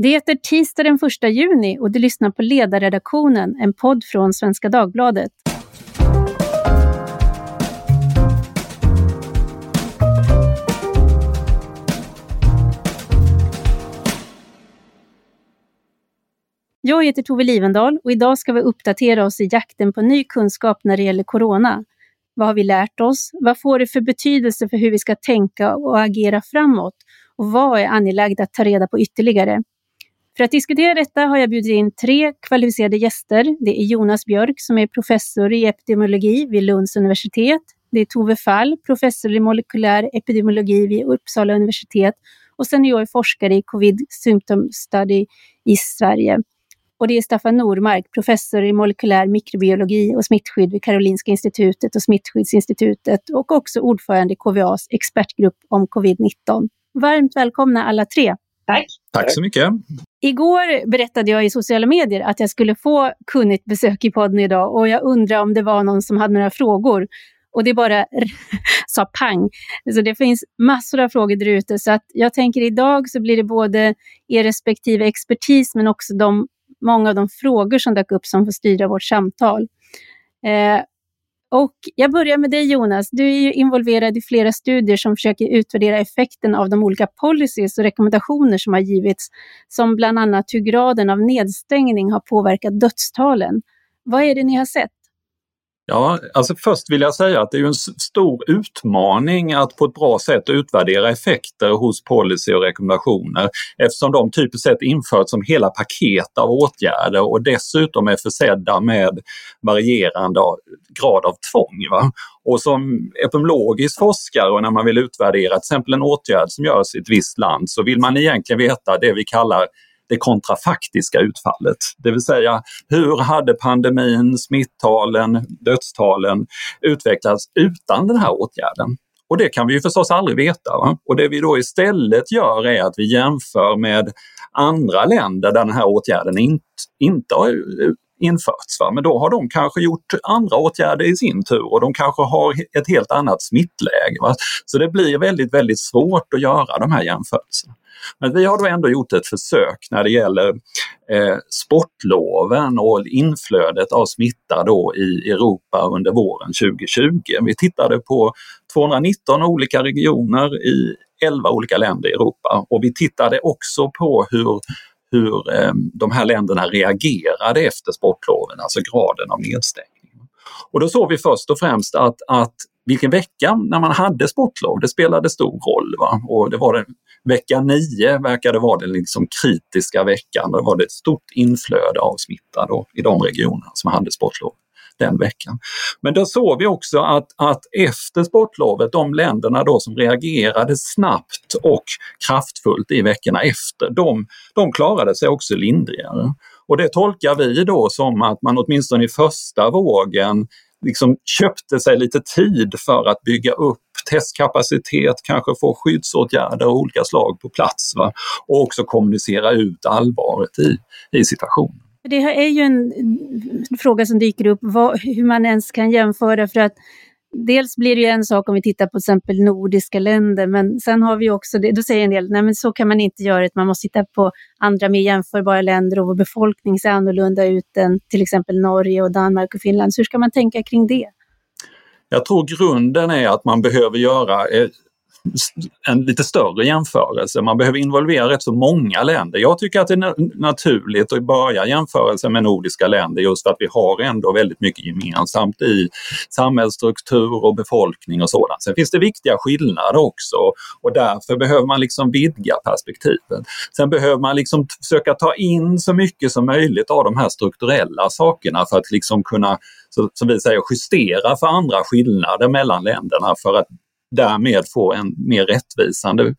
Det är tisdag den 1 juni och du lyssnar på Ledarredaktionen, en podd från Svenska Dagbladet. Jag heter Tove Livendal och idag ska vi uppdatera oss i jakten på ny kunskap när det gäller corona. Vad har vi lärt oss? Vad får det för betydelse för hur vi ska tänka och agera framåt? Och vad är angeläget att ta reda på ytterligare? För att diskutera detta har jag bjudit in tre kvalificerade gäster. Det är Jonas Björk som är professor i epidemiologi vid Lunds universitet. Det är Tove Fall, professor i molekylär epidemiologi vid Uppsala universitet. Och sen är jag forskare i Covid Symptom Study i Sverige. Och det är Staffan Normark, professor i molekylär mikrobiologi och smittskydd vid Karolinska institutet och Smittskyddsinstitutet och också ordförande i KVAs expertgrupp om covid-19. Varmt välkomna alla tre. Tack. Tack så mycket. Igår berättade jag i sociala medier att jag skulle få kunnigt besök i podden idag och jag undrar om det var någon som hade några frågor. Och det bara sa pang. Så det finns massor av frågor där ute så att jag tänker idag så blir det både er respektive expertis men också de många av de frågor som dök upp som får styra vårt samtal. Eh, och jag börjar med dig Jonas. Du är ju involverad i flera studier som försöker utvärdera effekten av de olika policies och rekommendationer som har givits, som bland annat hur graden av nedstängning har påverkat dödstalen. Vad är det ni har sett? Ja, alltså först vill jag säga att det är en stor utmaning att på ett bra sätt utvärdera effekter hos policy och rekommendationer eftersom de typiskt sett införts som hela paket av åtgärder och dessutom är försedda med varierande grad av tvång. Va? Och som epidemiologisk forskare och när man vill utvärdera till exempel en åtgärd som görs i ett visst land så vill man egentligen veta det vi kallar det kontrafaktiska utfallet. Det vill säga hur hade pandemin, smittalen, dödstalen utvecklats utan den här åtgärden? Och det kan vi ju förstås aldrig veta. Va? Och det vi då istället gör är att vi jämför med andra länder där den här åtgärden inte, inte har införts. Va? Men då har de kanske gjort andra åtgärder i sin tur och de kanske har ett helt annat smittläge. Va? Så det blir väldigt, väldigt svårt att göra de här jämförelserna. Men vi har då ändå gjort ett försök när det gäller eh, sportloven och inflödet av smitta då i Europa under våren 2020. Vi tittade på 219 olika regioner i 11 olika länder i Europa och vi tittade också på hur hur eh, de här länderna reagerade efter sportloven, alltså graden av nedstängning. Och då såg vi först och främst att, att vilken vecka när man hade sportlov, det spelade stor roll. Va? Och det var den, vecka 9 verkade vara den liksom kritiska veckan. Då var det ett stort inflöde av smitta då, i de regionerna som hade sportlov den veckan. Men då såg vi också att, att efter sportlovet, de länderna då som reagerade snabbt och kraftfullt i veckorna efter, de, de klarade sig också lindrigare. Och det tolkar vi då som att man åtminstone i första vågen liksom köpte sig lite tid för att bygga upp testkapacitet, kanske få skyddsåtgärder av olika slag på plats va? och också kommunicera ut allvaret i, i situationen. Det här är ju en fråga som dyker upp, vad, hur man ens kan jämföra för att Dels blir det ju en sak om vi tittar på till exempel nordiska länder, men sen har vi också, det, då säger en del, nej men så kan man inte göra, man måste titta på andra mer jämförbara länder och vår befolkning ser annorlunda ut än till exempel Norge och Danmark och Finland. Så hur ska man tänka kring det? Jag tror grunden är att man behöver göra eh, en lite större jämförelse. Man behöver involvera rätt så många länder. Jag tycker att det är naturligt att börja jämförelsen med nordiska länder just för att vi har ändå väldigt mycket gemensamt i samhällsstruktur och befolkning och sådant. Sen finns det viktiga skillnader också och därför behöver man liksom vidga perspektivet. Sen behöver man liksom försöka ta in så mycket som möjligt av de här strukturella sakerna för att liksom kunna, som vi säger, justera för andra skillnader mellan länderna för att därmed få en mer rättvisande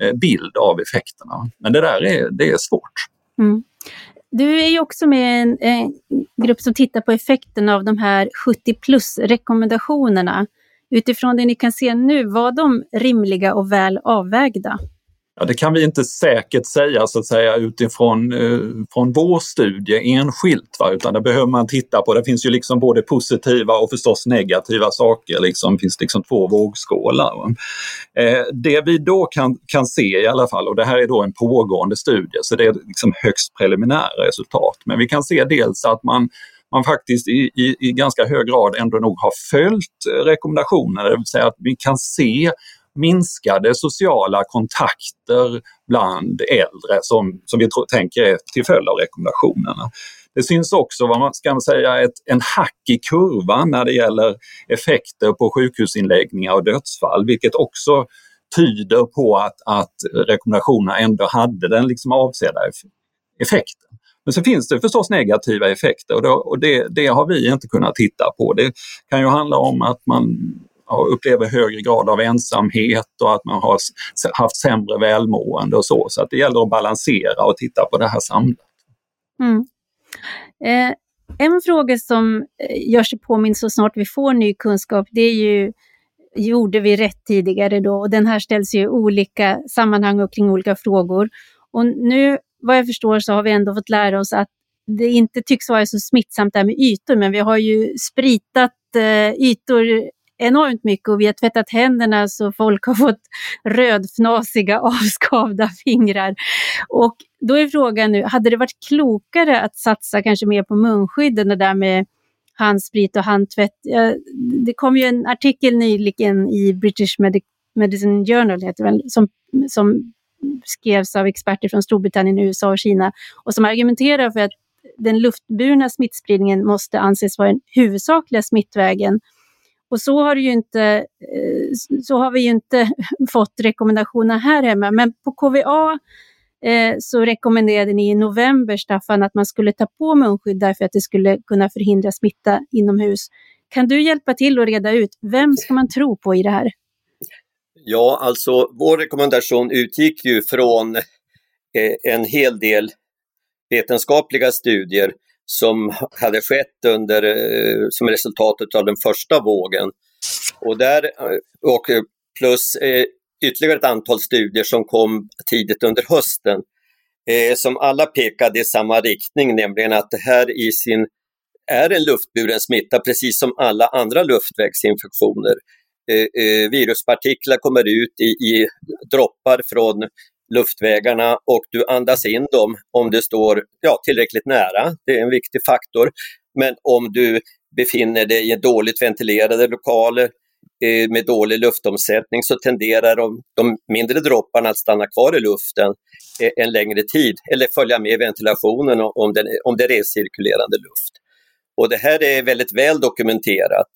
eh, bild av effekterna. Men det där är, det är svårt. Mm. Du är ju också med i en, en, grupp som tittar på effekten av de här 70 plus-rekommendationerna. Utifrån det ni kan se nu, var de rimliga och väl avvägda? Ja, det kan vi inte säkert säga så att säga utifrån eh, från vår studie enskilt, va? utan det behöver man titta på. Det finns ju liksom både positiva och förstås negativa saker, liksom. det finns liksom två vågskålar. Eh, det vi då kan, kan se i alla fall, och det här är då en pågående studie, så det är liksom högst preliminära resultat, men vi kan se dels att man man faktiskt i, i, i ganska hög grad ändå nog har följt rekommendationerna, det vill säga att vi kan se minskade sociala kontakter bland äldre som, som vi tänker är till följd av rekommendationerna. Det syns också vad man ska säga, ett, en hack i kurvan när det gäller effekter på sjukhusinläggningar och dödsfall, vilket också tyder på att, att rekommendationerna ändå hade den liksom avsedda effekten. Men så finns det förstås negativa effekter och, då, och det, det, har vi inte kunnat titta på. Det kan ju handla om att man upplever högre grad av ensamhet och att man har haft sämre välmående och så. Så att det gäller att balansera och titta på det här samlat. Mm. Eh, en fråga som eh, gör sig påminn så snart vi får ny kunskap, det är ju gjorde vi rätt tidigare då? Och den här ställs ju i olika sammanhang och kring olika frågor. Och nu, vad jag förstår, så har vi ändå fått lära oss att det inte tycks vara så smittsamt det här med ytor, men vi har ju spritat eh, ytor enormt mycket och vi har tvättat händerna så folk har fått rödfnasiga avskavda fingrar. Och då är frågan nu, hade det varit klokare att satsa kanske mer på munskydd än det där med handsprit och handtvätt? Det kom ju en artikel nyligen i British Medicine Journal heter det, som, som skrevs av experter från Storbritannien, USA och Kina och som argumenterar för att den luftburna smittspridningen måste anses vara den huvudsakliga smittvägen och så har, det ju inte, eh, så har vi ju inte fått rekommendationer här hemma. Men på KVA eh, så rekommenderade ni i november, Staffan, att man skulle ta på munskydd därför att det skulle kunna förhindra smitta inomhus. Kan du hjälpa till att reda ut, vem ska man tro på i det här? Ja, alltså vår rekommendation utgick ju från eh, en hel del vetenskapliga studier som hade skett under, eh, som resultatet av den första vågen. Och, där, eh, och eh, plus ytterligare ett antal studier som kom tidigt under hösten som alla pekade i samma riktning, nämligen att det här i sin är en luftburen smitta precis som alla andra luftvägsinfektioner. viruspartiklar kommer ut i, i droppar från luftvägarna och du andas in dem om du står ja, tillräckligt nära. Det är en viktig faktor. Men om du befinner dig i dåligt ventilerade lokaler eh, med dålig luftomsättning så tenderar de, de, mindre dropparna att stanna kvar i luften eh, en längre tid eller följa med ventilationen om, den, om det är recirkulerande luft. Och det här är väldigt väl dokumenterat.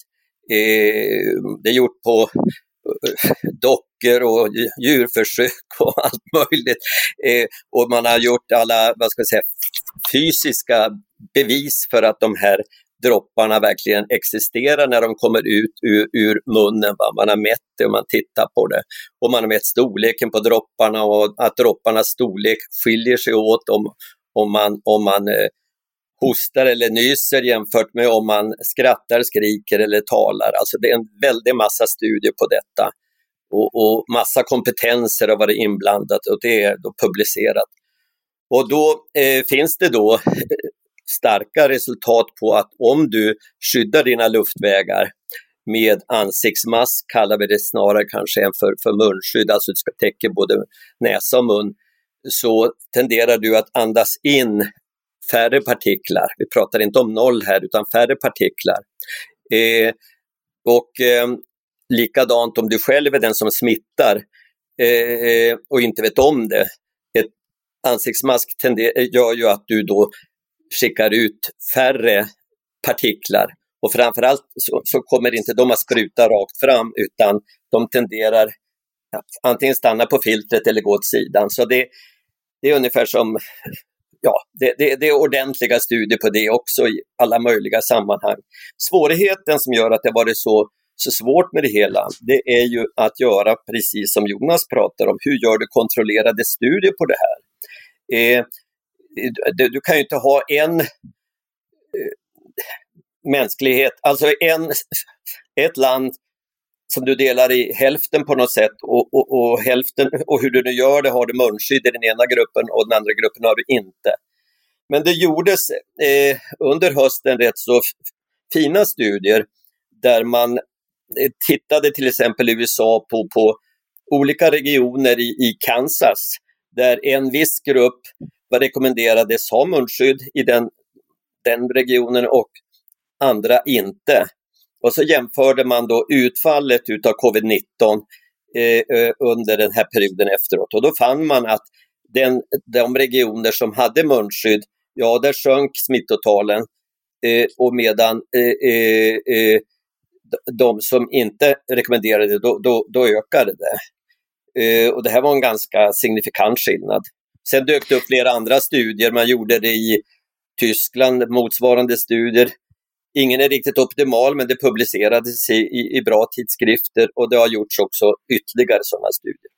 Eh, det är gjort på dockor och djurförsök och allt möjligt. Eh, och man har gjort alla vad ska jag säga, fysiska bevis för att de här dropparna verkligen existerar när de kommer ut ur, ur munnen. Va? Man har mätt det och man tittar på det. Och man har mätt storleken på dropparna och att dropparnas storlek skiljer sig åt om, om man, om man eh, hostar eller nyser jämfört med om man skrattar, skriker eller talar. Alltså det är en väldig massa studier på detta och, och massa kompetenser har varit inblandat och det är då publicerat. Och då eh, finns det då starka resultat på att om du skyddar dina luftvägar med ansiktsmask, kallar vi det snarare kanske än för, för munskydd, alltså du ska täcka både näsa och mun, så tenderar du att andas in färre partiklar. Vi pratar inte om noll här utan färre partiklar. Eh, och eh, likadant om du själv är den som smittar eh, eh och inte vet om det. Ett ansiktsmask gör ju att du då skickar ut färre partiklar och framförallt så, så kommer inte de att spruta rakt fram utan de tenderar att antingen stanna på filtret eller gå åt sidan. Så det, det är ungefär som ja, det, det, det, är ordentliga studier på det också i alla möjliga sammanhang. Svårigheten som gör att det varit så, så svårt med det hela, det är ju att göra precis som Jonas pratar om. Hur gör du kontrollerade studier på det här? Eh, du, du, kan ju inte ha en eh, mänsklighet, alltså en, ett land som du delar i hälften på något sätt och, och, och, hälften, och hur du nu gör det har du munskydd i den ena gruppen och den andra gruppen har du inte. Men det gjordes eh, under hösten rätt så fina studier där man eh, tittade till exempel i USA på, på olika regioner i, i Kansas där en viss grupp var rekommenderades ha munskydd i den, den regionen och andra inte. Och så jämförde man då utfallet utav covid-19 eh, under den här perioden efteråt och då fann man att den, de regioner som hade munskydd, ja där sjönk smittotalen eh, och medan eh, eh, eh de som inte rekommenderade det, då, då, då ökade det. Eh, och det här var en ganska signifikant skillnad. Sen dök det upp flera andra studier, man gjorde det i Tyskland, motsvarande studier Ingen är riktigt optimal, men det publicerades i, i, i bra tidskrifter och det har gjorts också ytterligare sådana studier.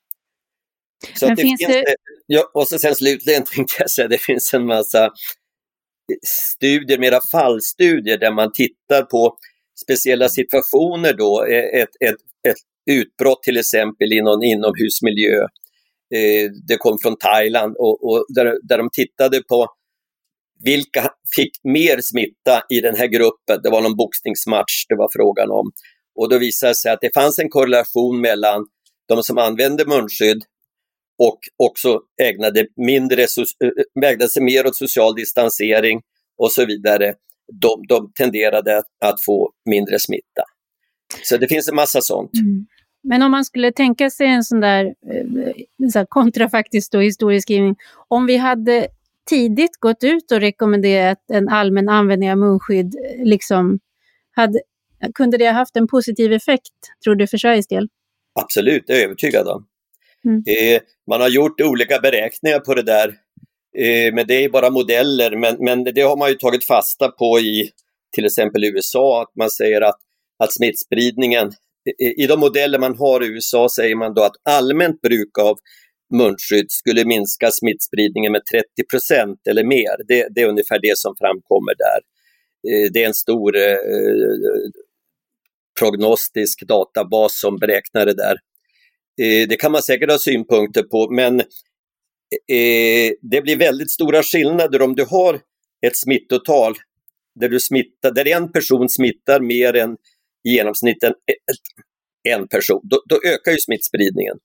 Så det finns det... Det, ja, och så sen slutligen tänkte jag säga, det finns en massa studier, mera fallstudier där man tittar på speciella situationer då, ett, ett, ett utbrott till exempel i någon inomhusmiljö. Eh, det kom från Thailand och, och där, där de tittade på vilka fick mer smitta i den här gruppen? Det var någon boxningsmatch det var frågan om. Och då visade det sig att det fanns en korrelation mellan de som använde munskydd och också ägnade, mindre, eh, eh, ägnade sig mer åt social distansering och så vidare. De, de tenderade att få mindre smitta. Så det finns en massa sånt. Mm. Men om man skulle tänka sig en sån där eh, där kontrafaktisk historieskrivning. Om vi hade tidigt gått ut och rekommenderat en allmän användning av munskydd, liksom, hade, kunde det ha haft en positiv effekt, tror du, för Sveriges del? Absolut, det är jag övertygad om. Mm. Eh, man har gjort olika beräkningar på det där, eh, men det är bara modeller. Men, men det har man ju tagit fasta på i till exempel USA, att man säger att, att smittspridningen, i, de modeller man har i USA säger man då att allmänt bruk av munskydd skulle minska smittspridningen med 30% eller mer. Det, det, är ungefär det som framkommer där. Eh, det är en stor eh, prognostisk databas som beräknar det där. Eh, det kan man säkert ha synpunkter på, men eh, det blir väldigt stora skillnader om du har ett smittotal där, du smittar, där en person smittar mer än i genomsnitt en, en person. Då, då ökar ju smittspridningen.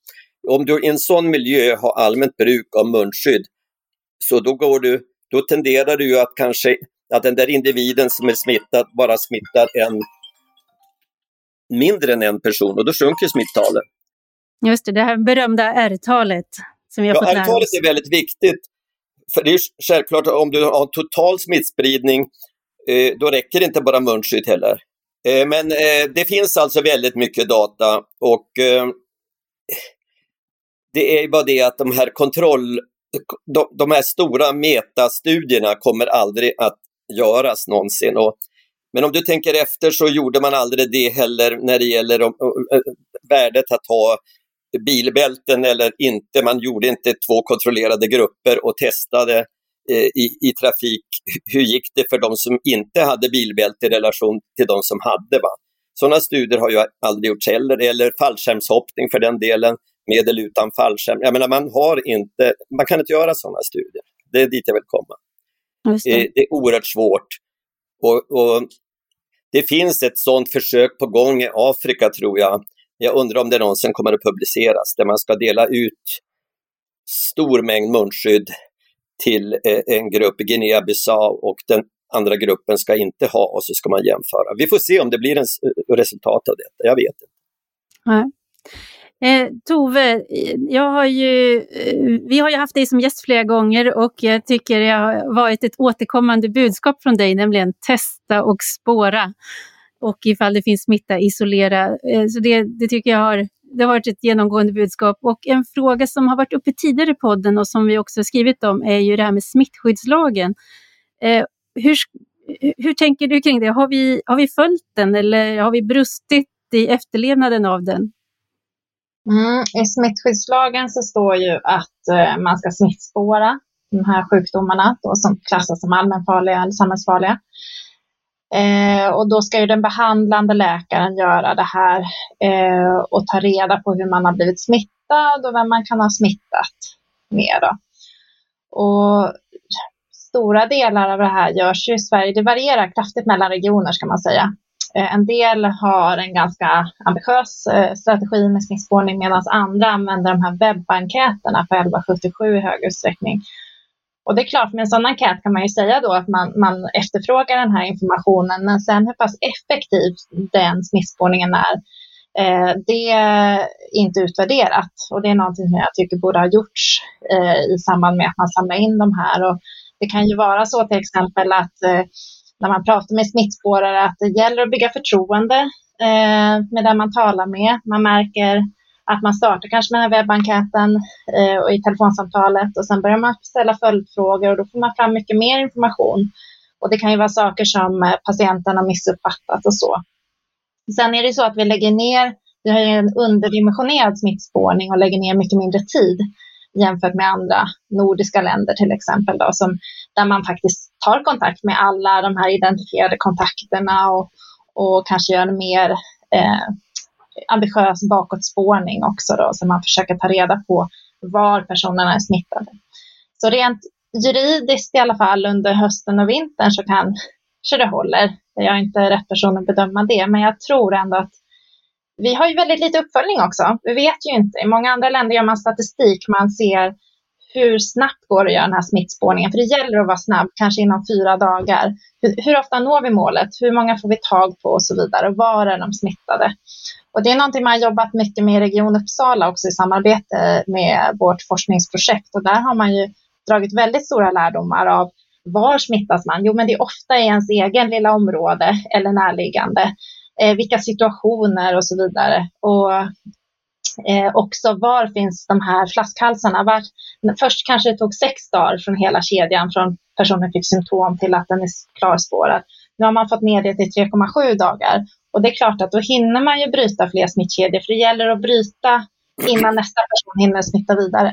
Om du i en sån miljö har allmänt bruk av munskydd, så då, går du, då tenderar du att kanske att den där individen som är smittad bara smittar en mindre än en person och då sjunker smittalen. Just det, det här berömda R-talet som vi har ja, fått R-talet är väldigt viktigt. För det är självklart om du har total smittspridning, eh, då räcker det inte bara munskydd heller. Eh, men eh, det finns alltså väldigt mycket data och det är bara det att de här kontroll, de, de här stora metastudierna kommer aldrig att göras någonsin. Och, men om du tänker efter så gjorde man aldrig det heller när det gäller om, värdet att ha bilbälten eller inte. Man gjorde inte två kontrollerade grupper och testade eh, i, i trafik. Hur gick det för de som inte hade bilbälte i relation till de som hade? Va? Sådana studier har ju aldrig gjorts heller, eller fallskärmshoppning för den delen med eller utan fallskärm. Jag menar, man, har inte, man kan inte göra sådana studier. Det är dit jag vill komma. Det. Eh, det. är oerhört svårt. Och, och, det finns ett sådant försök på gång i Afrika tror jag. Jag undrar om det någonsin kommer att publiceras, där man ska dela ut stor mängd munskydd till eh, en grupp i Guinea-Bissau och den andra gruppen ska inte ha och så ska man jämföra. Vi får se om det blir en resultat av detta, jag vet inte. Nej. Eh, Tove, jag har ju, eh, vi har ju haft dig som gäst flera gånger och jag tycker det har varit ett återkommande budskap från dig, nämligen testa och spåra. Och ifall det finns smitta, isolera. Eh, så det, det tycker jag har, det har varit ett genomgående budskap. Och en fråga som har varit uppe tidigare i podden och som vi också skrivit om är ju det här med smittskyddslagen. Eh, hur, hur tänker du kring det? Har vi, har vi följt den eller har vi brustit i efterlevnaden av den? Mm, I smittskyddslagen så står ju att eh, man ska smittspåra de här sjukdomarna då, som klassas som allmänfarliga eller samhällsfarliga. Eh, och då ska ju den behandlande läkaren göra det här eh, och ta reda på hur man har blivit smittad och vem man kan ha smittat med. Då. Och stora delar av det här görs ju i Sverige. Det varierar kraftigt mellan regioner ska man säga. Eh, en del har en ganska ambitiös eh, strategi med smittspårning medan andra använder de här webbenkäterna på 1177 i hög utsträckning. Och det är klart, med en sån enkät kan man ju säga då att man, man efterfrågar den här informationen, men sen hur pass effektiv den smittspårningen är, eh, det är inte utvärderat. Och det är någonting som jag tycker borde ha gjorts eh, i samband med att man samlar in de här. Och det kan ju vara så till exempel att eh, när man pratar med smittspårare att det gäller att bygga förtroende eh, med den man talar med. Man märker att man startar kanske med den här webbenkäten eh, och i telefonsamtalet och sen börjar man ställa följdfrågor och då får man fram mycket mer information. Och det kan ju vara saker som eh, patienten har missuppfattat och så. Sen är det så att vi lägger ner, vi har ju en underdimensionerad smittspårning och lägger ner mycket mindre tid jämfört med andra nordiska länder till exempel, då, som, där man faktiskt tar kontakt med alla de här identifierade kontakterna och, och kanske gör en mer eh, ambitiös bakåtspårning också då, så man försöker ta reda på var personerna är smittade. Så rent juridiskt i alla fall under hösten och vintern så kanske det håller. Jag är inte rätt person att bedöma det, men jag tror ändå att vi har ju väldigt lite uppföljning också. Vi vet ju inte. I många andra länder gör man statistik. Man ser hur snabbt går det att göra den här smittspårningen? För det gäller att vara snabb, kanske inom fyra dagar. Hur, hur, ofta når vi målet? Hur många får vi tag på och så vidare? Och var är de smittade? Och det är någonting man har jobbat mycket med i Region Uppsala också i samarbete med vårt forskningsprojekt. Och där har man ju dragit väldigt stora lärdomar av var smittas man? Jo, men det är ofta i ens egen lilla område eller närliggande. Eh, vilka situationer och så vidare. Och eh, också var finns de här flaskhalsarna? Var, först kanske det tog sex dagar från hela kedjan från personen fick symptom till att den är klarspårad. Nu har man fått ner det till 3,7 dagar och det är klart att då hinner man ju bryta fler smittkedjor för det gäller att bryta innan nästa person hinner smitta vidare.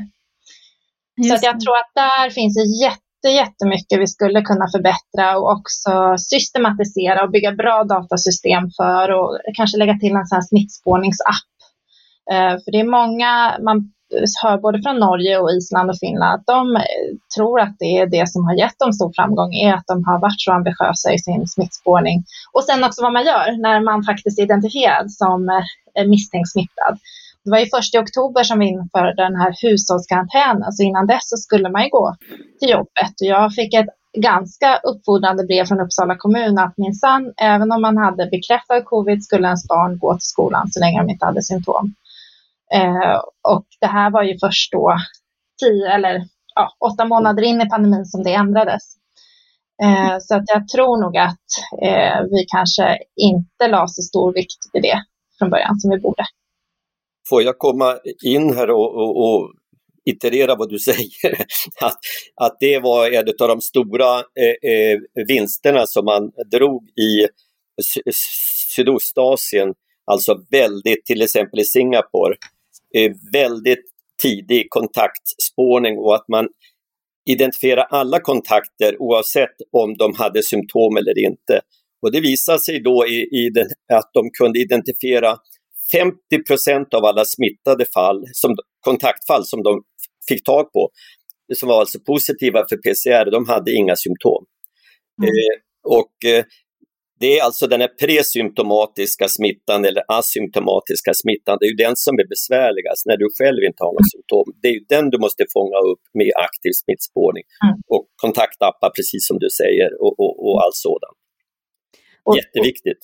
Just. Så att jag tror att där finns det jätte, jättemycket vi skulle kunna förbättra och också systematisera och bygga bra datasystem för och kanske lägga till en sån här smittspårningsapp. Eh, för det är många, man hör både från Norge och Island och Finland att de eh, tror att det är det som har gett dem stor framgång är att de har varit så ambitiösa i sin smittspårning. Och sen också vad man gör när man faktiskt är identifierad som eh, misstänkt smittad. Det var ju först i oktober som vi införde den här hushållskarantänen, så alltså innan dess så skulle man ju gå till jobbet. Och jag fick ett ganska uppfordrande brev från Uppsala kommun att minsann, även om man hade bekräftad covid skulle ens barn gå till skolan så länge de inte hade symptom. Eh, och det här var ju först då tio eller ja, åtta månader in i pandemin som det ändrades. Eh, så att jag tror nog att eh, vi kanske inte la så stor vikt vid det från början som vi borde. Får jag komma in här och, och, och iterera vad du säger? att, att det var en av de stora eh, eh, vinsterna som man drog i Sydostasien, alltså väldigt, till exempel i Singapore, väldigt tidig kontaktspårning och att man identifierar alla kontakter oavsett om de hade symptom eller inte. Och det visade sig då i, i den, att de kunde identifiera 50% av alla smittade fall, som, kontaktfall som de fick tag på, som var alltså positiva för PCR, de hade inga symptom. Mm. Eh, och eh, det är alltså den här presymptomatiska smittan eller asymptomatiska smittan, det är ju den som är besvärligast när du själv inte har något symptom. Det är ju den du måste fånga upp med aktiv smittspårning mm. och kontaktappar precis som du säger och, och, och allt sådant. Jätteviktigt.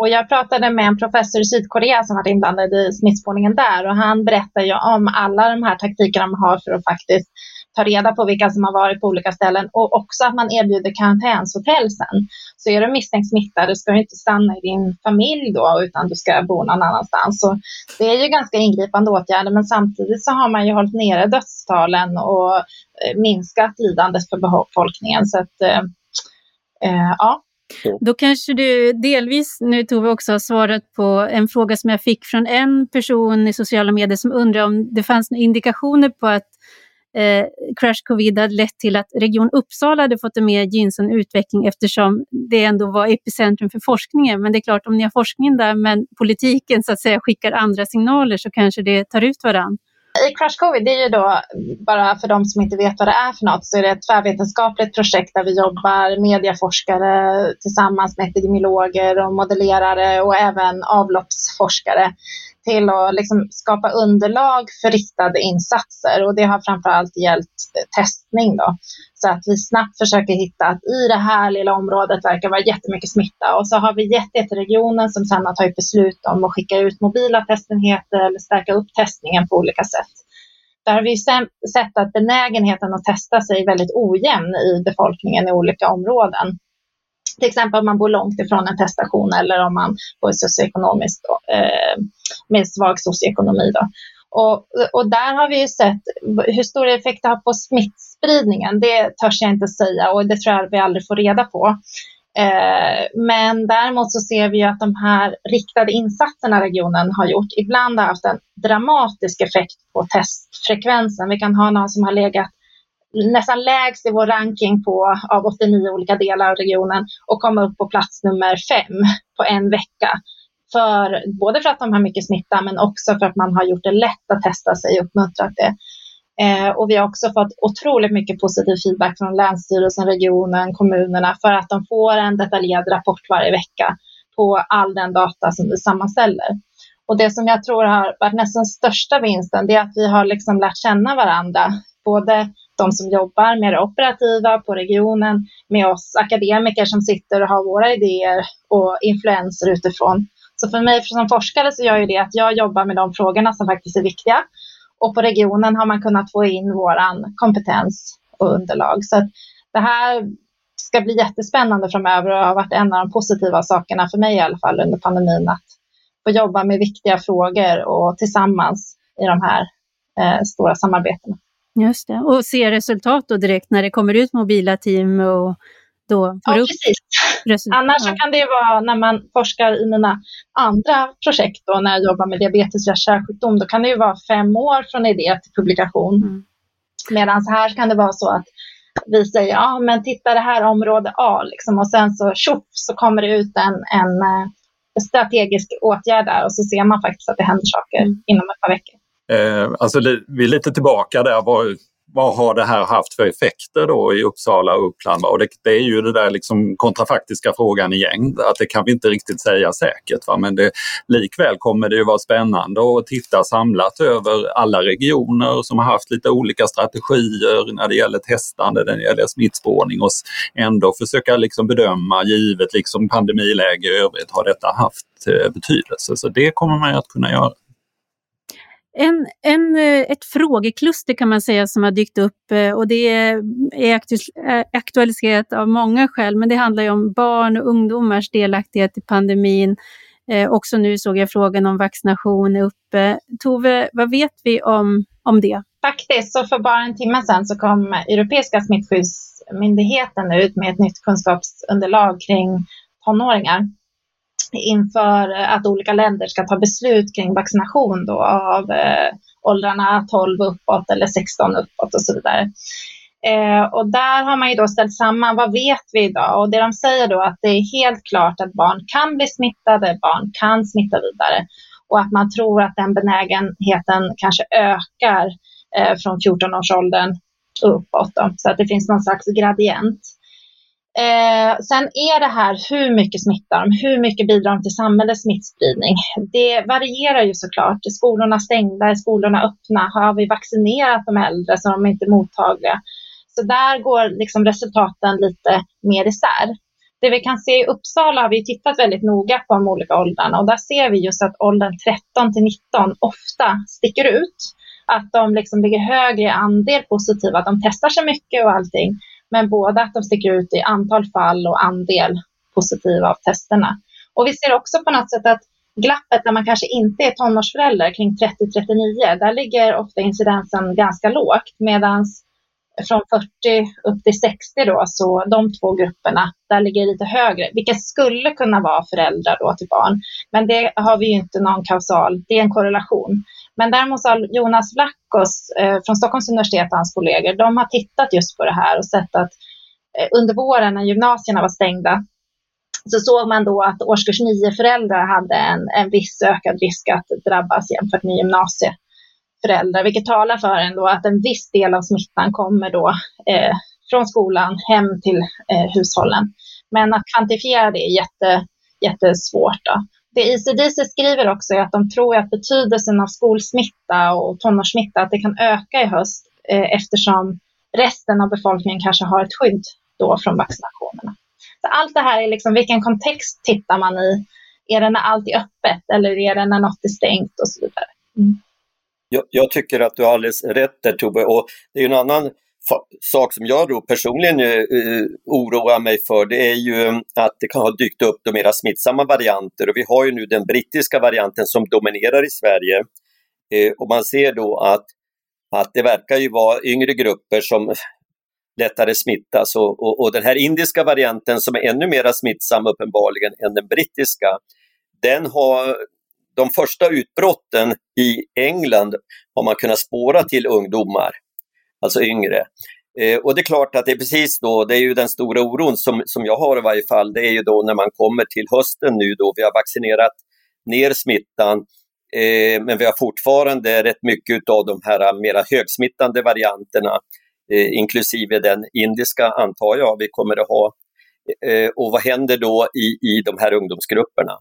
Och jag pratade med en professor i Sydkorea som varit inblandad i smittspårningen där och han berättar ju om alla de här taktikerna man har för att faktiskt ta reda på vilka som har varit på olika ställen och också att man erbjuder karantänshotell sen. Så är du misstänkt smittad, du ska inte stanna i din familj då utan du ska bo någon annanstans. Så det är ju ganska ingripande åtgärder men samtidigt så har man ju hållit nere dödstalen och eh, minskat lidandet för befolkningen. Så att, eh, eh ja, då kanske du delvis nu Tove också har svarat på en fråga som jag fick från en person i sociala medier som undrar om det fanns några indikationer på att eh, crash covid hade lett till att Region Uppsala hade fått en mer gynnsam utveckling eftersom det ändå var epicentrum för forskningen. Men det är klart, om ni har forskningen där men politiken så att säga skickar andra signaler så kanske det tar ut varann. I Crash Covid, det är ju då, bara för de som inte vet vad det är för något, så är det ett tvärvetenskapligt projekt där vi jobbar medieforskare tillsammans med epidemiologer och modellerare och även avloppsforskare till att liksom skapa underlag för riktade insatser och det har framförallt gällt eh, testning. Då. Så att vi snabbt försöker hitta att i det här lilla området verkar vara jättemycket smitta och så har vi gett det till regionen som sedan har tagit beslut om att skicka ut mobila testenheter eller stärka upp testningen på olika sätt. Där har vi sett att benägenheten att testa sig är väldigt ojämn i befolkningen i olika områden. Till exempel om man bor långt ifrån en teststation eller om man bor socioekonomiskt eh, med svag socioekonomi. Då. Och, och där har vi ju sett hur stor effekt det har på smittspridningen. Det törs jag inte säga och det tror jag vi aldrig får reda på. Eh, men däremot så ser vi att de här riktade insatserna regionen har gjort ibland har haft en dramatisk effekt på testfrekvensen. Vi kan ha någon som har legat nästan lägst i vår ranking på, av 89 olika delar av regionen och komma upp på plats nummer fem på en vecka. För, både för att de har mycket smitta men också för att man har gjort det lätt att testa sig och uppmuntrat det. Eh, och vi har också fått otroligt mycket positiv feedback från Länsstyrelsen, regionen, kommunerna för att de får en detaljerad rapport varje vecka på all den data som vi sammanställer. Och det som jag tror har varit nästan största vinsten det är att vi har liksom lärt känna varandra. Både de som jobbar med det operativa på regionen, med oss akademiker som sitter och har våra idéer och influenser utifrån. Så för mig som forskare så gör ju det att jag jobbar med de frågorna som faktiskt är viktiga. Och på regionen har man kunnat få in våran kompetens och underlag. Så det här ska bli jättespännande framöver och har varit en av de positiva sakerna för mig i alla fall under pandemin att få jobba med viktiga frågor och tillsammans i de här eh, stora samarbetena. Just det, och se resultat då direkt när det kommer ut mobila team och då får ja, upp precis. Annars ja. kan det vara när man forskar i mina andra projekt då, när jag jobbar med diabetes via kärlsjukdom, då kan det ju vara fem år från idé till publikation. Mm. Medan här kan det vara så att vi säger, ja men titta det här område A, liksom, och sen så tjoff så kommer det ut en, en eh, strategisk åtgärd där och så ser man faktiskt att det händer saker mm. inom ett par veckor. Eh, alltså vi är lite tillbaka där, vad, vad har det här haft för effekter då i Uppsala och Uppland? Och det, det är ju den där liksom kontrafaktiska frågan igen, att det kan vi inte riktigt säga säkert. Va? Men det, likväl kommer det ju vara spännande att titta samlat över alla regioner som har haft lite olika strategier när det gäller testande, när det gäller smittspårning och ändå försöka liksom bedöma, givet liksom pandemiläge i övrigt, har detta haft eh, betydelse? Så det kommer man att kunna göra. En, en, eh, ett frågekluster kan man säga som har dykt upp eh, och det är eh, aktualiserat av många skäl, men det handlar ju om barn och ungdomars delaktighet i pandemin. Eh, också nu såg jag frågan om vaccination är uppe. Tove, vad vet vi om, om det? Faktiskt, så för bara en timme sedan så kom Europeiska smittskyddsmyndigheten ut med ett nytt kunskapsunderlag kring tonåringar inför eh, att olika länder ska ta beslut kring vaccination då av eh, åldrarna 12 uppåt eller 16 uppåt och så vidare. Eh, och där har man ju då ställt samman, vad vet vi idag? Och det de säger då att det är helt klart att barn kan bli smittade, barn kan smitta vidare och att man tror att den benägenheten kanske ökar eh, från 14-årsåldern uppåt. Då, så att det finns någon slags gradient. Eh, sen är det här hur mycket smittar de, hur mycket bidrar de till samhällets smittspridning? Det varierar ju såklart. Är skolorna stängda, är skolorna öppna? Har vi vaccinerat de äldre så de är inte mottagliga? Så där går liksom resultaten lite mer isär. Det vi kan se i Uppsala har vi tittat väldigt noga på de olika åldrarna och där ser vi just att åldern 13 till 19 ofta sticker ut. Att de liksom ligger högre i andel positiva, att de testar sig mycket och allting. Men både att de sticker ut i antal fall och andel positiva av testerna. Och vi ser också på något sätt att glappet när man kanske inte är tonårsförälder kring 30-39, där ligger ofta incidensen ganska lågt medan från 40 upp till 60 då, så de två grupperna, där ligger lite högre, vilket skulle kunna vara föräldrar då till barn. Men det har vi ju inte någon kausal, det är en korrelation. Men däremot har Jonas Vlackos eh, från Stockholms universitet och hans kollegor, de har tittat just på det här och sett att eh, under våren när gymnasierna var stängda så såg man då att årskurs 9-föräldrar hade en, en viss ökad risk att drabbas jämfört med gymnasieföräldrar, vilket talar för ändå att en viss del av smittan kommer då eh, från skolan hem till eh, hushållen. Men att kvantifiera det är jätte, jättesvårt. Då. Det ICDC skriver också är att de tror att betydelsen av skolsmitta och tonårssmitta att det kan öka i höst eh, eftersom resten av befolkningen kanske har ett skydd då från vaccinationerna. Så allt det här är liksom vilken kontext tittar man i? Är det när allt är öppet eller är det när något är stängt och så vidare? Mm. Jag, jag, tycker att du har alldeles rätt där Tove och det är en annan sak som jag då personligen uh, oroar mig för det är ju mm, att det kan ha dykt upp de mera smittsamma varianter. Och vi har ju nu den brittiska varianten som dominerar i Sverige. Uh, och man ser då att, att det verkar ju vara yngre grupper som lättare smittas. Och, och, och den här indiska varianten som är ännu mer smittsam uppenbarligen än den brittiska, den har de första utbrotten i England har man kunnat spåra till ungdomar alltså yngre. Eh, och det är klart att det är precis då, det är ju den stora oron som, som jag har i varje fall, det är ju då när man kommer till hösten nu då vi har vaccinerat ner smittan eh, men vi har fortfarande rätt mycket av de här mera högsmittande varianterna eh, inklusive den indiska antar jag vi kommer att ha. Eh, och vad händer då i, i de här ungdomsgrupperna?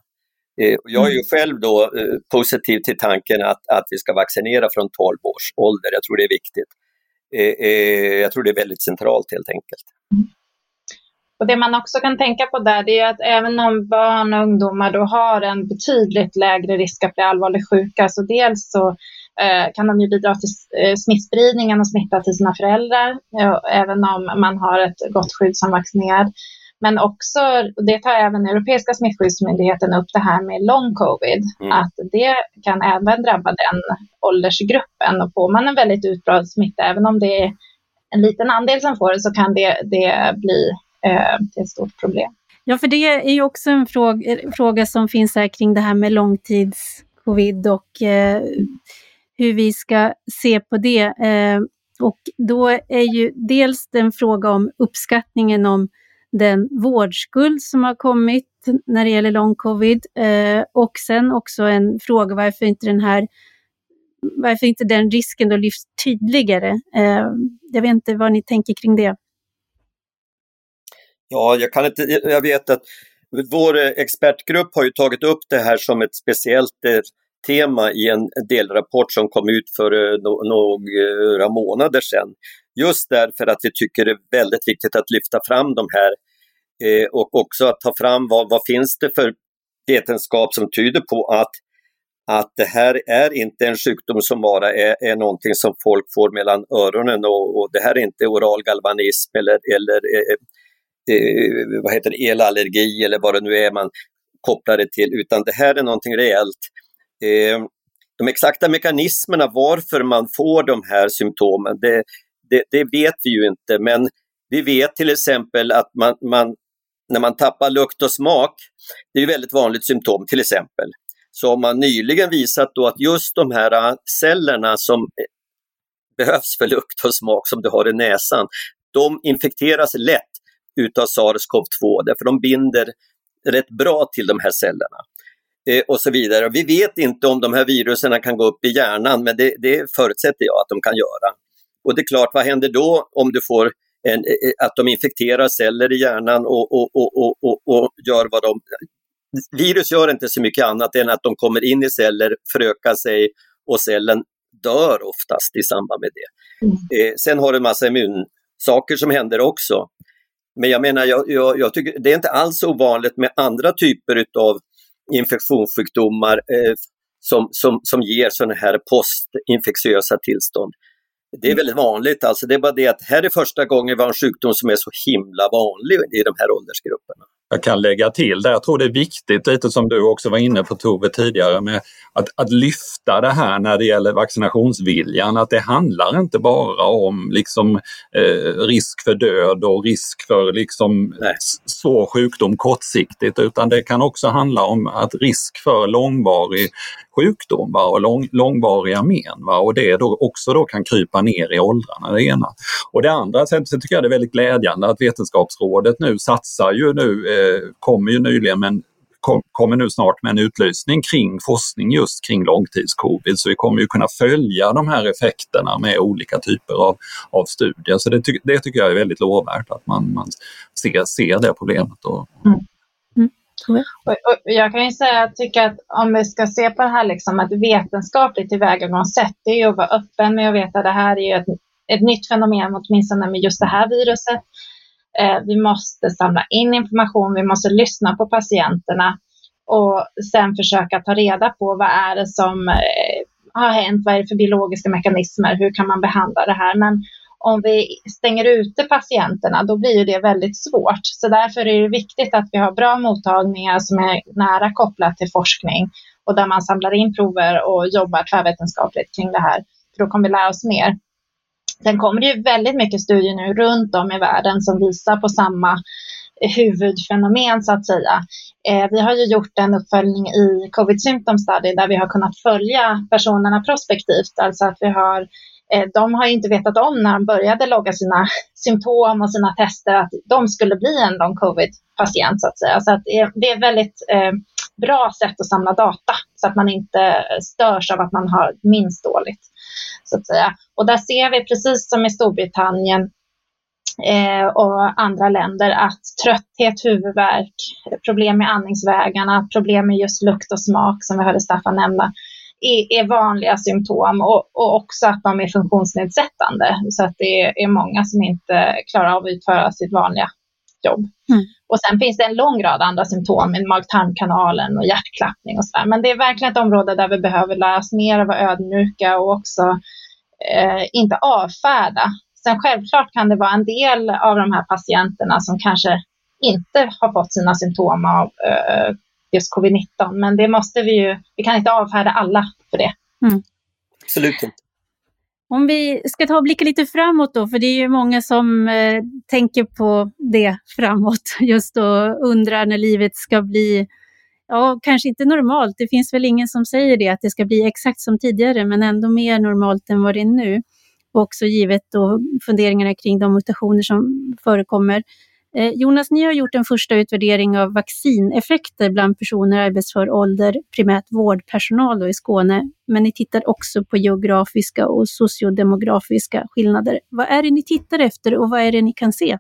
Eh, jag är ju mm. själv då eh, positiv till tanken att, att vi ska vaccinera från 12 års ålder, jag tror det är viktigt. Eh, eh, jag tror det är väldigt centralt helt enkelt. Och Det man också kan tänka på där det är att även om barn och ungdomar då har en betydligt lägre risk att bli allvarligt sjuka, så dels så eh, kan de ju bidra till smittspridningen och smitta till sina föräldrar, även om man har ett gott skydd som vaccinerad. Men också, det tar även Europeiska smittskyddsmyndigheten upp det här med long covid, mm. att det kan även drabba den åldersgruppen och får man en väldigt utbredd smitta, även om det är en liten andel som får det, så kan det, det bli eh, ett stort problem. Ja, för det är ju också en fråga, fråga som finns här kring det här med långtidscovid och eh, hur vi ska se på det. Eh, och då är ju dels den fråga om uppskattningen om den vårdskuld som har kommit när det gäller long covid eh, och sen också en fråga varför inte den här varför inte den risken då lyfts tydligare. Eh, jag vet inte vad ni tänker kring det. Ja, jag kan inte, jag vet att vår expertgrupp har ju tagit upp det här som ett speciellt eh, tema i en delrapport som kom ut för eh, några månader sedan. Just därför att vi tycker det är väldigt viktigt att lyfta fram de här eh, och också att ta fram vad, vad finns det för vetenskap som tyder på att, att det här är inte en sjukdom som bara är, är någonting som folk får mellan öronen och, och det här är inte oral galvanism eller, eller eh, eh, eh vad heter det, elallergi eller vad det nu är man kopplar det till, utan det här är någonting reellt. Eh, de exakta mekanismerna varför man får de här symptomen, det, det, det, vet vi ju inte, men vi vet till exempel att man, man, när man tappar lukt och smak, det är ett väldigt vanligt symptom till exempel, så har man nyligen visat då att just de här äh, cellerna som eh, behövs för lukt och smak som du har i näsan, de infekteras lätt utav SARS-CoV-2 därför de binder rätt bra till de här cellerna. Eh, och så vidare. Vi vet inte om de här virusen kan gå upp i hjärnan men det, det förutsätter jag att de kan göra. Och det är klart, vad händer då om du får en, eh, eh, att de infekterar celler i hjärnan och, och, och, och, och gör vad de... Virus gör inte så mycket annat än att de kommer in i celler, förökar sig och cellen dör oftast i samband med det. Mm. Eh, sen har du en massa immunsaker som händer också. Men jag menar, jag, jag, jag, tycker det är inte alls ovanligt med andra typer av infektionssjukdomar eh, som, som, som ger sådana här postinfektiösa tillstånd. Det är väldigt vanligt, alltså det är bara det att här är första gången vi har en sjukdom som är så himla vanlig i de här åldersgrupperna. Jag kan lägga till det, jag tror det är viktigt, lite som du också var inne på Tove tidigare, med att, att lyfta det här när det gäller vaccinationsviljan, att det handlar inte bara om liksom, eh, risk för död och risk för liksom, svår sjukdom kortsiktigt, utan det kan också handla om att risk för långvarig sjukdom va? och lång, långvariga men. Va? Och det då också då kan krypa ner i åldrarna, det ena. Och det andra, sen, sen tycker jag det är väldigt glädjande att Vetenskapsrådet nu satsar ju nu, eh, kommer ju nyligen men kom, kommer nu snart med en utlysning kring forskning just kring långtidscovid. Så vi kommer ju kunna följa de här effekterna med olika typer av, av studier. Så det, ty det tycker jag är väldigt lovvärt att man, man ser, ser det problemet. Och, mm. Och, och jag kan ju säga, jag tycker att om vi ska se på det här liksom ett vetenskapligt tillvägagångssätt, det är ju att vara öppen med att veta att det här är ju ett, ett nytt fenomen, åtminstone med just det här viruset. Eh, vi måste samla in information, vi måste lyssna på patienterna och sen försöka ta reda på vad är det som eh, har hänt, vad är det för biologiska mekanismer, hur kan man behandla det här. Men om vi stänger ute patienterna, då blir det väldigt svårt. Så därför är det viktigt att vi har bra mottagningar som är nära kopplat till forskning och där man samlar in prover och jobbar tvärvetenskapligt kring det här. För då kommer vi lära oss mer. Sen kommer det ju väldigt mycket studier nu runt om i världen som visar på samma huvudfenomen så att säga. Eh, vi har ju gjort en uppföljning i Covid Symptom Study där vi har kunnat följa personerna prospektivt, alltså att vi har Eh, de har inte vetat om när de började logga sina symptom och sina tester att de skulle bli en long covid-patient så att säga. Så att det är ett väldigt eh, bra sätt att samla data så att man inte störs av att man har minst dåligt. Så att säga. Och där ser vi precis som i Storbritannien eh, och andra länder att trötthet, huvudvärk, problem med andningsvägarna, problem med just lukt och smak som vi hörde Staffan nämna är, är vanliga symptom och, och, också att de är funktionsnedsättande så att det är, är många som inte klarar av att utföra sitt vanliga jobb. Mm. Och sen finns det en lång rad andra symptom mag-tarmkanalen och hjärtklappning och sådär. Men det är verkligen ett område där vi behöver lära oss mer och vara ödmjuka och också eh, inte avfärda. Sen självklart kan det vara en del av de här patienterna som kanske inte har fått sina symptom av eh, just covid-19, men det måste vi ju, vi kan inte avfärda alla för det. Mm. Absolut inte. Om vi ska ta och blicka lite framåt då, för det är ju många som eh, tänker på det framåt, just då undrar när livet ska bli, ja, kanske inte normalt. Det finns väl ingen som säger det, att det ska bli exakt som tidigare, men ändå mer normalt än vad det är nu. Och också givet då funderingarna kring de mutationer som förekommer. Eh, Jonas, ni har gjort en första utvärdering av vaccineffekter bland personer i arbetsför ålder, primärt vårdpersonal i Skåne, men ni tittar också på geografiska och sociodemografiska skillnader. Vad är det ni tittar efter och vad är det ni kan se?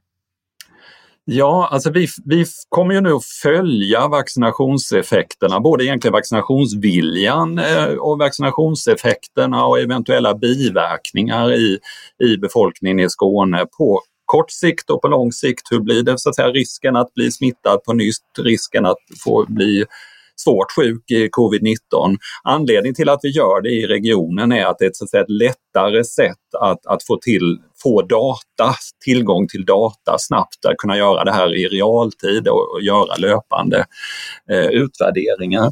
Ja, alltså vi, vi kommer ju nu att följa vaccinationseffekterna, både egentligen vaccinationsviljan eh, och vaccinationseffekterna och eventuella biverkningar i, i befolkningen i Skåne på kort sikt och på lång sikt, hur blir det så att säga risken att bli smittad på nytt, risken att få bli svårt sjuk i covid-19. Anledningen till att vi gör det i regionen är att det är ett, så att säga, ett lättare sätt att, att få, till, få data, tillgång till data snabbt, att kunna göra det här i realtid och, och göra löpande eh, utvärderingar.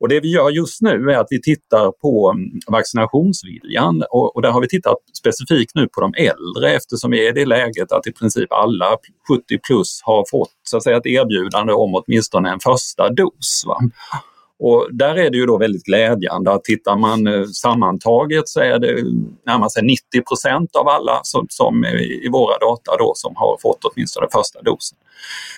Och det vi gör just nu är att vi tittar på mm, vaccinationsviljan och, och där har vi tittat specifikt nu på de äldre eftersom vi är i det läget att i princip alla 70 plus har fått så att säga, ett erbjudande om åtminstone en första dos. Va? Och där är det ju då väldigt glädjande att tittar man eh, sammantaget så är det närmare sig 90% av alla som, som i våra data då som har fått åtminstone första dosen.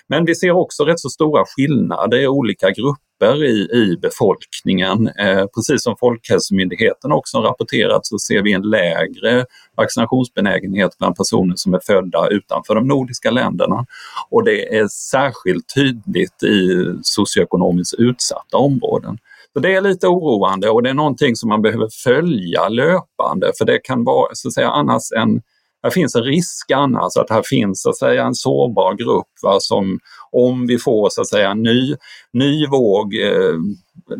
Men vi ser också rätt så stora skillnader i olika grupper i, i befolkningen. Eh, precis som Folkhälsomyndigheten också rapporterat så ser vi en lägre vaccinationsbenägenhet bland personer som är födda utanför de nordiska länderna. Och det är särskilt tydligt i socioekonomiskt utsatta områden. Så det är lite oroande och det är någonting som man behöver följa löpande för det kan vara så att säga annars en här finns en risk annars att här finns så att säga en sårbar grupp va, som om vi får så att säga en ny, ny våg eh,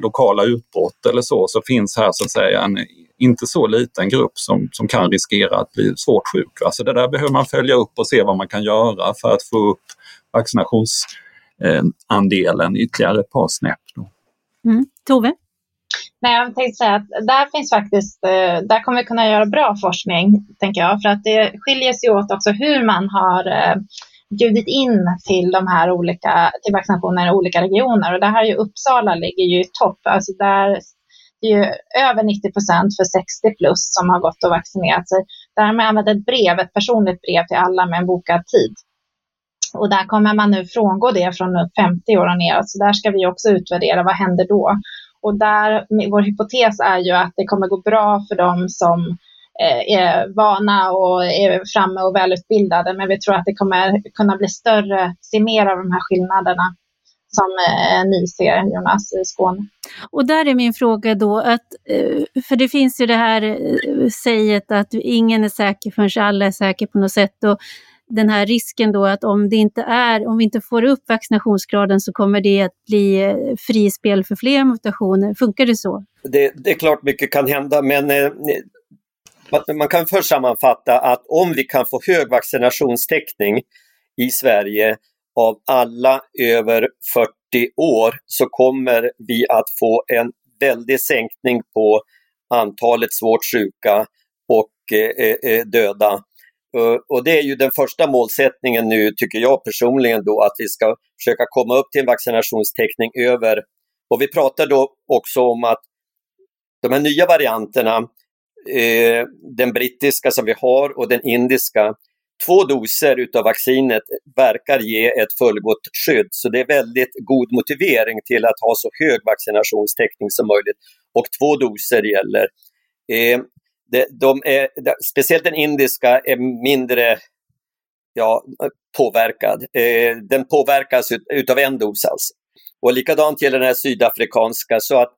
lokala utbrott eller så, så finns här så att säga en inte så liten grupp som, som kan riskera att bli svårt sjuk. Va? Så det där behöver man följa upp och se vad man kan göra för att få upp vaccinationsandelen ytterligare ett par snäpp. Mm. Tove? Nej, jag tänkte säga att där finns faktiskt, eh, där kommer vi kunna göra bra forskning, tänker jag, för att det skiljer sig åt också hur man har eh, bjudit in till de här olika, till vaccinationer i olika regioner och det här är ju Uppsala ligger ju i topp, alltså där det är ju över 90 procent för 60 plus som har gått och vaccinerat sig. Där har man använt ett brev, ett personligt brev till alla med en bokad tid. Och där kommer man nu frångå det från 50 år och neråt, så där ska vi också utvärdera vad händer då. Och där, vår hypotes är ju att det kommer gå bra för dem som eh, är vana och är framme och välutbildade, men vi tror att det kommer kunna bli större, se mer av de här skillnaderna som eh, ni ser, Jonas, i Skåne. Och där är min fråga då, att, eh, för det finns ju det här säget att ingen är säker förrän alla är säkra på något sätt. Och den här risken då att om det inte är, om vi inte får upp vaccinationsgraden så kommer det att bli eh, frispel för fler mutationer. Funkar det så? Det, det är klart mycket kan hända men eh, eh man kan först sammanfatta att om vi kan få hög vaccinationstäckning i Sverige av alla över 40 år så kommer vi att få en väldig sänkning på antalet svårt sjuka och eh, eh döda. Eh, och det är ju den första målsättningen nu, tycker jag personligen, då att vi ska försöka komma upp till en vaccinationstäckning över, och vi pratar då också om att de här nya varianterna, eh, den brittiska som vi har och den indiska, två doser utav vaccinet verkar ge ett fullgott skydd. Så det är väldigt god motivering till att ha så hög vaccinationstäckning som möjligt. Och två doser gäller. Eh, det, de är, speciellt den indiska är mindre ja, påverkad. Eh, den påverkas ut, utav en dos alltså. Och likadant gäller den här sydafrikanska. Så att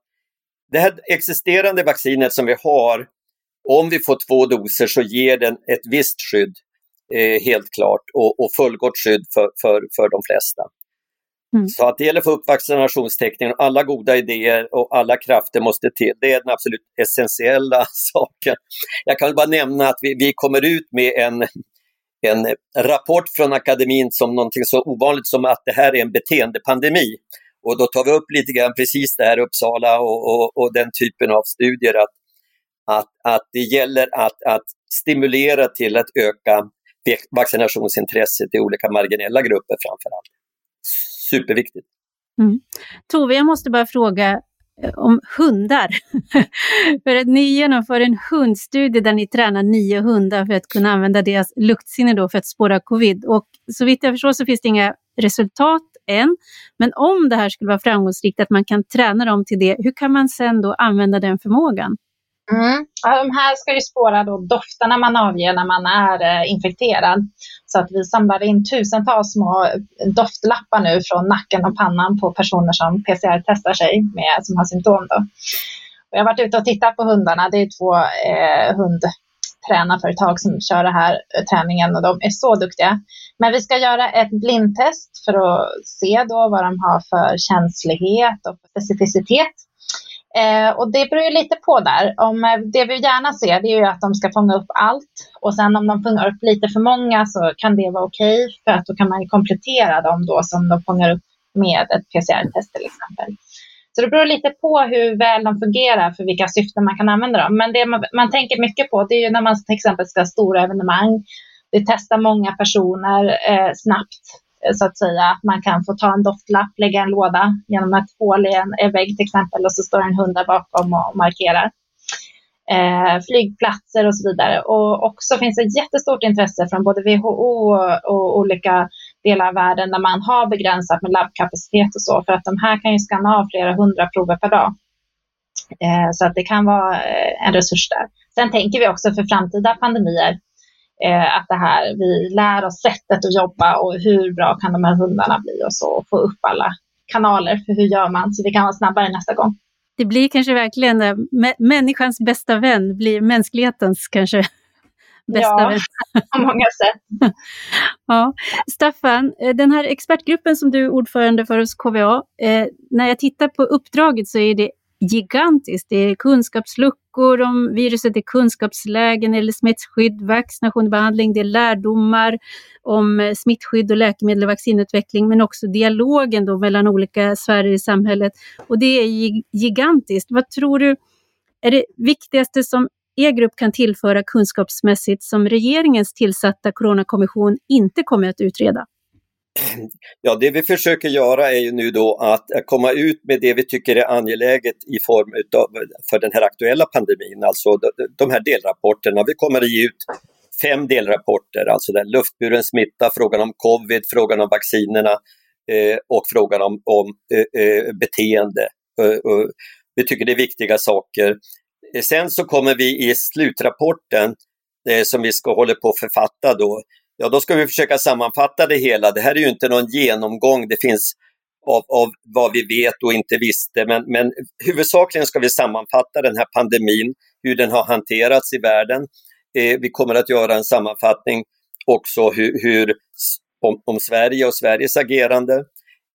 det här existerande vaccinet som vi har, om vi får två doser så ger den ett visst skydd, eh, helt klart, och, och fullgott skydd för, för, för de flesta. Mm. Så att det gäller att få upp vaccinationstäckningen. Alla goda idéer och alla krafter måste till. Det är den absolut essentiella saken. Jag kan bara nämna att vi, vi kommer ut med en, en rapport från akademin som någonting så ovanligt som att det här är en beteendepandemi. Och då tar vi upp lite grann precis det här Uppsala och, och, och den typen av studier att, att, att det gäller att, att stimulera till att öka vaccinationsintresset i olika marginella grupper framför allt superviktigt. Mm. Tove, jag måste bara fråga eh, om hundar. för att ni genomför en hundstudie där ni tränar nio hundar för att kunna använda deras luktsinne då för att spåra covid. Och så vitt jag förstår så finns det inga resultat än. Men om det här skulle vara framgångsrikt, att man kan träna dem till det, hur kan man sen då använda den förmågan? Mm. De här ska ju spåra då dofterna man avger när man är eh, infekterad. Så att vi samlar in tusentals små eh, doftlappar nu från nacken och pannan på personer som PCR-testar sig med, som har symptom. Då. Och jag har varit ute och tittat på hundarna. Det är två eh, hundtränarföretag som kör den här eh, träningen och de är så duktiga. Men vi ska göra ett blindtest för att se då vad de har för känslighet och specificitet Eh, och det beror ju lite på där. Om, eh, det vi gärna ser det är ju att de ska fånga upp allt och sen om de fångar upp lite för många så kan det vara okej okay, för att då kan man komplettera dem då som de fångar upp med ett PCR-test till exempel. Så det beror lite på hur väl de fungerar för vilka syften man kan använda dem. Men det man, man tänker mycket på det är ju när man till exempel ska ha stora evenemang. Vi testar många personer eh, snabbt så att säga. Att man kan få ta en doftlapp, lägga en låda genom ett hål i en vägg till exempel och så står en hund där bakom och markerar. Eh, flygplatser och så vidare. Och också finns det jättestort intresse från både WHO och olika delar av världen där man har begränsat med labbkapacitet och så för att de här kan ju skanna av flera hundra prover per dag. Eh, så att det kan vara eh, en resurs där. Sen tänker vi också för framtida pandemier eh, att det här, vi lär oss sättet att jobba och hur bra kan de här hundarna bli och så, och få upp alla kanaler för hur gör man så vi kan vara snabbare nästa gång. Det blir kanske verkligen äh, människans bästa vän, blir mänsklighetens kanske bästa ja, vän. på många sätt. ja. Staffan, eh, den här expertgruppen som du är ordförande för hos KVA, eh, när jag tittar på uppdraget så är det gigantiskt. Det är kunskapsluckor om viruset, det är kunskapslägen eller smittskydd, vaccination och behandling, det är lärdomar om eh, smittskydd och läkemedel och vaccinutveckling, men också dialogen då mellan olika sfärer i samhället. Och det är gigantiskt. Vad tror du är det viktigaste som er grupp kan tillföra kunskapsmässigt som regeringens tillsatta coronakommission inte kommer att utreda? Ja, det vi försöker göra är ju nu då att komma ut med det vi tycker är angeläget i form utav, för den här aktuella pandemin, alltså de här delrapporterna. Vi kommer att ge ut fem delrapporter, alltså den luftburen smitta, frågan om covid, frågan om vaccinerna eh, och frågan om, om eh, eh beteende. Eh, vi tycker det är viktiga saker. Eh, sen så kommer vi i slutrapporten eh, som vi ska hålla på att författa då, ja då ska vi försöka sammanfatta det hela. Det här är ju inte någon genomgång, det finns av, av vad vi vet och inte visste, men, men huvudsakligen ska vi sammanfatta den här pandemin, hur den har hanterats i världen. Eh, vi kommer att göra en sammanfattning också hur, hur om, om, Sverige och Sveriges agerande.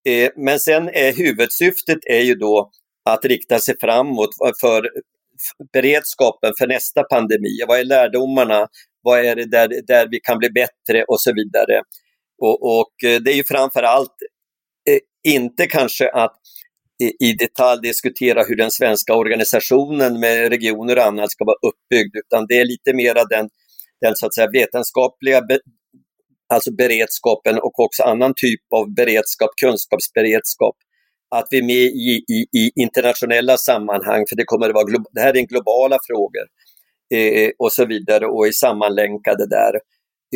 Eh, men sen är huvudsyftet är ju då att rikta sig framåt för beredskapen för nästa pandemi. Vad är lärdomarna? Vad är det där, där vi kan bli bättre och så vidare. Och, och eh, det är ju framför allt eh, inte kanske att i detalj diskutera hur den svenska organisationen med regioner och annat ska vara uppbyggd, utan det är lite mera den, den så att säga, vetenskapliga be, alltså beredskapen och också annan typ av beredskap, kunskapsberedskap. Att vi är med i, i, i internationella sammanhang, för det kommer att vara, det här är globala frågor eh, och så vidare och är sammanlänkade där.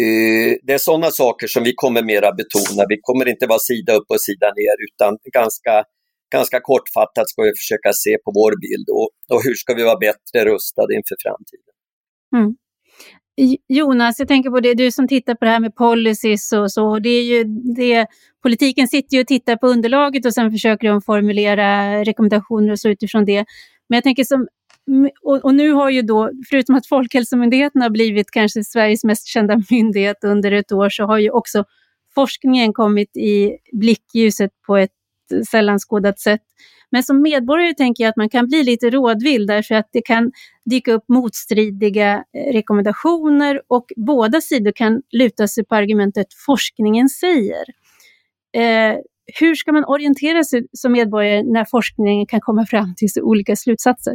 Eh, det är sådana saker som vi kommer mera betona. Vi kommer inte vara sida upp och sida ner utan ganska, ganska kortfattat ska vi försöka se på vår bild och, och hur ska vi vara bättre rustade inför framtiden. Mm. Jonas, jag tänker på det, du som tittar på det här med policies och så. Det är ju det, politiken sitter ju och tittar på underlaget och sen försöker de formulera rekommendationer och så utifrån det. Men jag tänker som och, och, nu har ju då, förutom att Folkhälsomyndigheten har blivit kanske Sveriges mest kända myndighet under ett år, så har ju också forskningen kommit i blickljuset på ett eh, sällan skådat sätt. Men som medborgare tänker jag att man kan bli lite rådvill därför att det kan dyka upp motstridiga eh, rekommendationer och båda sidor kan luta sig på argumentet forskningen säger. Eh, hur ska man orientera sig som medborgare när forskningen kan komma fram till så olika slutsatser?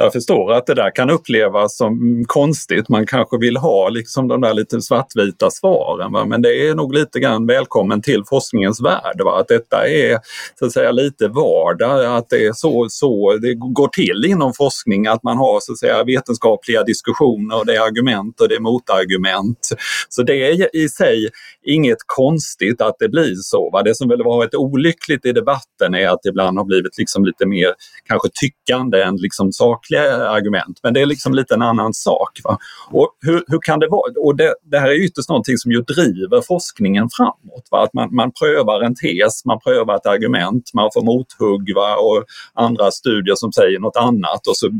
jag förstår att det där kan upplevas som konstigt. Man kanske vill ha liksom de där lite svartvita svaren. Va? Men det är nog lite grann välkommen till forskningens värld. Va? Att detta är så att säga lite vardag, att det är så, så det går till inom forskning. Att man har så att säga vetenskapliga diskussioner och det är argument och det är motargument. Så det är i sig inget konstigt att det blir så. Va? Det som väl varit olyckligt i debatten är att det ibland har blivit liksom lite mer kanske tyckande än liksom sak sakliga argument, men det är liksom lite en annan sak. Va? Och hur, hur kan det vara? Och det, det här är ytterst någonting som ju driver forskningen framåt. Va? Att man, man prövar en tes, man prövar ett argument, man får mothugg va? och andra studier som säger något annat och så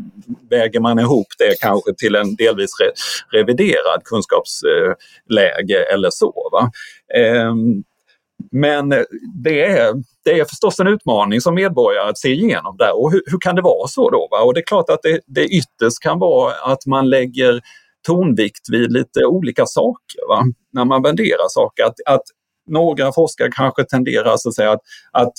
väger man ihop det kanske till en delvis re, reviderad kunskapsläge eller så. Va? Ehm, men det är, det är förstås en utmaning som medborgare att se igenom det. Och hur, hur kan det vara så då? Va? Och det är klart att det, det ytterst kan vara att man lägger tonvikt vid lite olika saker va? när man värderar saker. Att, att några forskare kanske tenderar så att, säga, att, att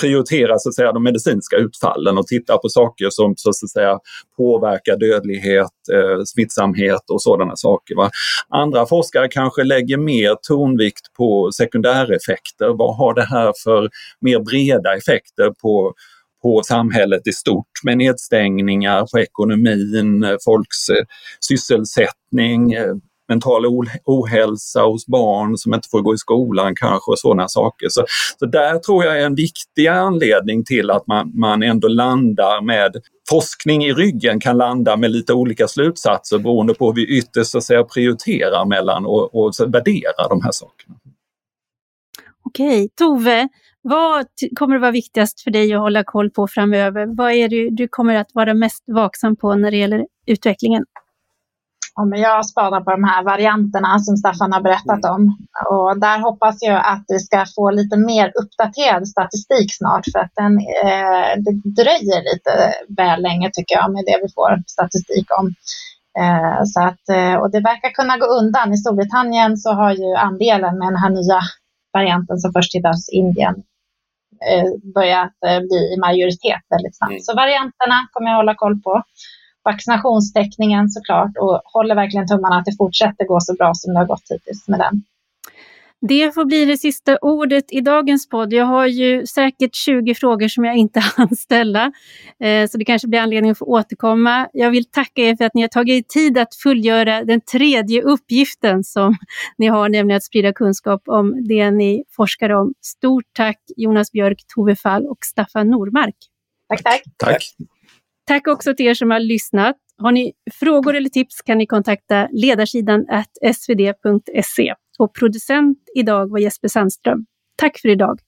prioritera så att säga, de medicinska utfallen och titta på saker som så att säga, påverkar dödlighet, eh, smittsamhet och sådana saker. Va? Andra forskare kanske lägger mer tonvikt på sekundäreffekter. Vad har det här för mer breda effekter på på samhället i stort med nedstängningar på ekonomin, eh, folks eh, sysselsättning, eh, mental ohälsa hos barn som inte får gå i skolan kanske och sådana saker. Så, så där tror jag är en viktig anledning till att man, man ändå landar med forskning i ryggen kan landa med lite olika slutsatser beroende på hur vi ytterst så säga, prioriterar mellan och, och värderar de här sakerna. Okej, Tove, vad kommer att vara viktigast för dig att hålla koll på framöver? Vad är det du kommer att vara mest vaksam på när det gäller utvecklingen? Ja, men jag spanar på de här varianterna som Staffan har berättat om. Och där hoppas jag att vi ska få lite mer uppdaterad statistik snart för att den, eh, det dröjer lite väl länge tycker jag med det vi får statistik om. Eh, så att, eh, och det verkar kunna gå undan. I Storbritannien så har ju andelen med den här nya varianten som först hittas Indien eh, börjat eh, bli i majoritet väldigt snabbt. Mm. Så varianterna kommer jag hålla koll på vaccinationstäckningen såklart och håller verkligen tummarna att det fortsätter gå så bra som det har gått hittills med den. Det får bli det sista ordet i dagens podd. Jag har ju säkert 20 frågor som jag inte hann ställa, eh, så det kanske blir anledning att få återkomma. Jag vill tacka er för att ni har tagit tid att fullgöra den tredje uppgiften som ni har, nämligen att sprida kunskap om det ni forskar om. Stort tack Jonas Björk, Tove Fall och Staffan Normark. Tack, tack. Tack. Tack också till er som har lyssnat. Har ni frågor eller tips kan ni kontakta ledarsidan svd.se. Och producent idag var Jesper Sandström. Tack för idag!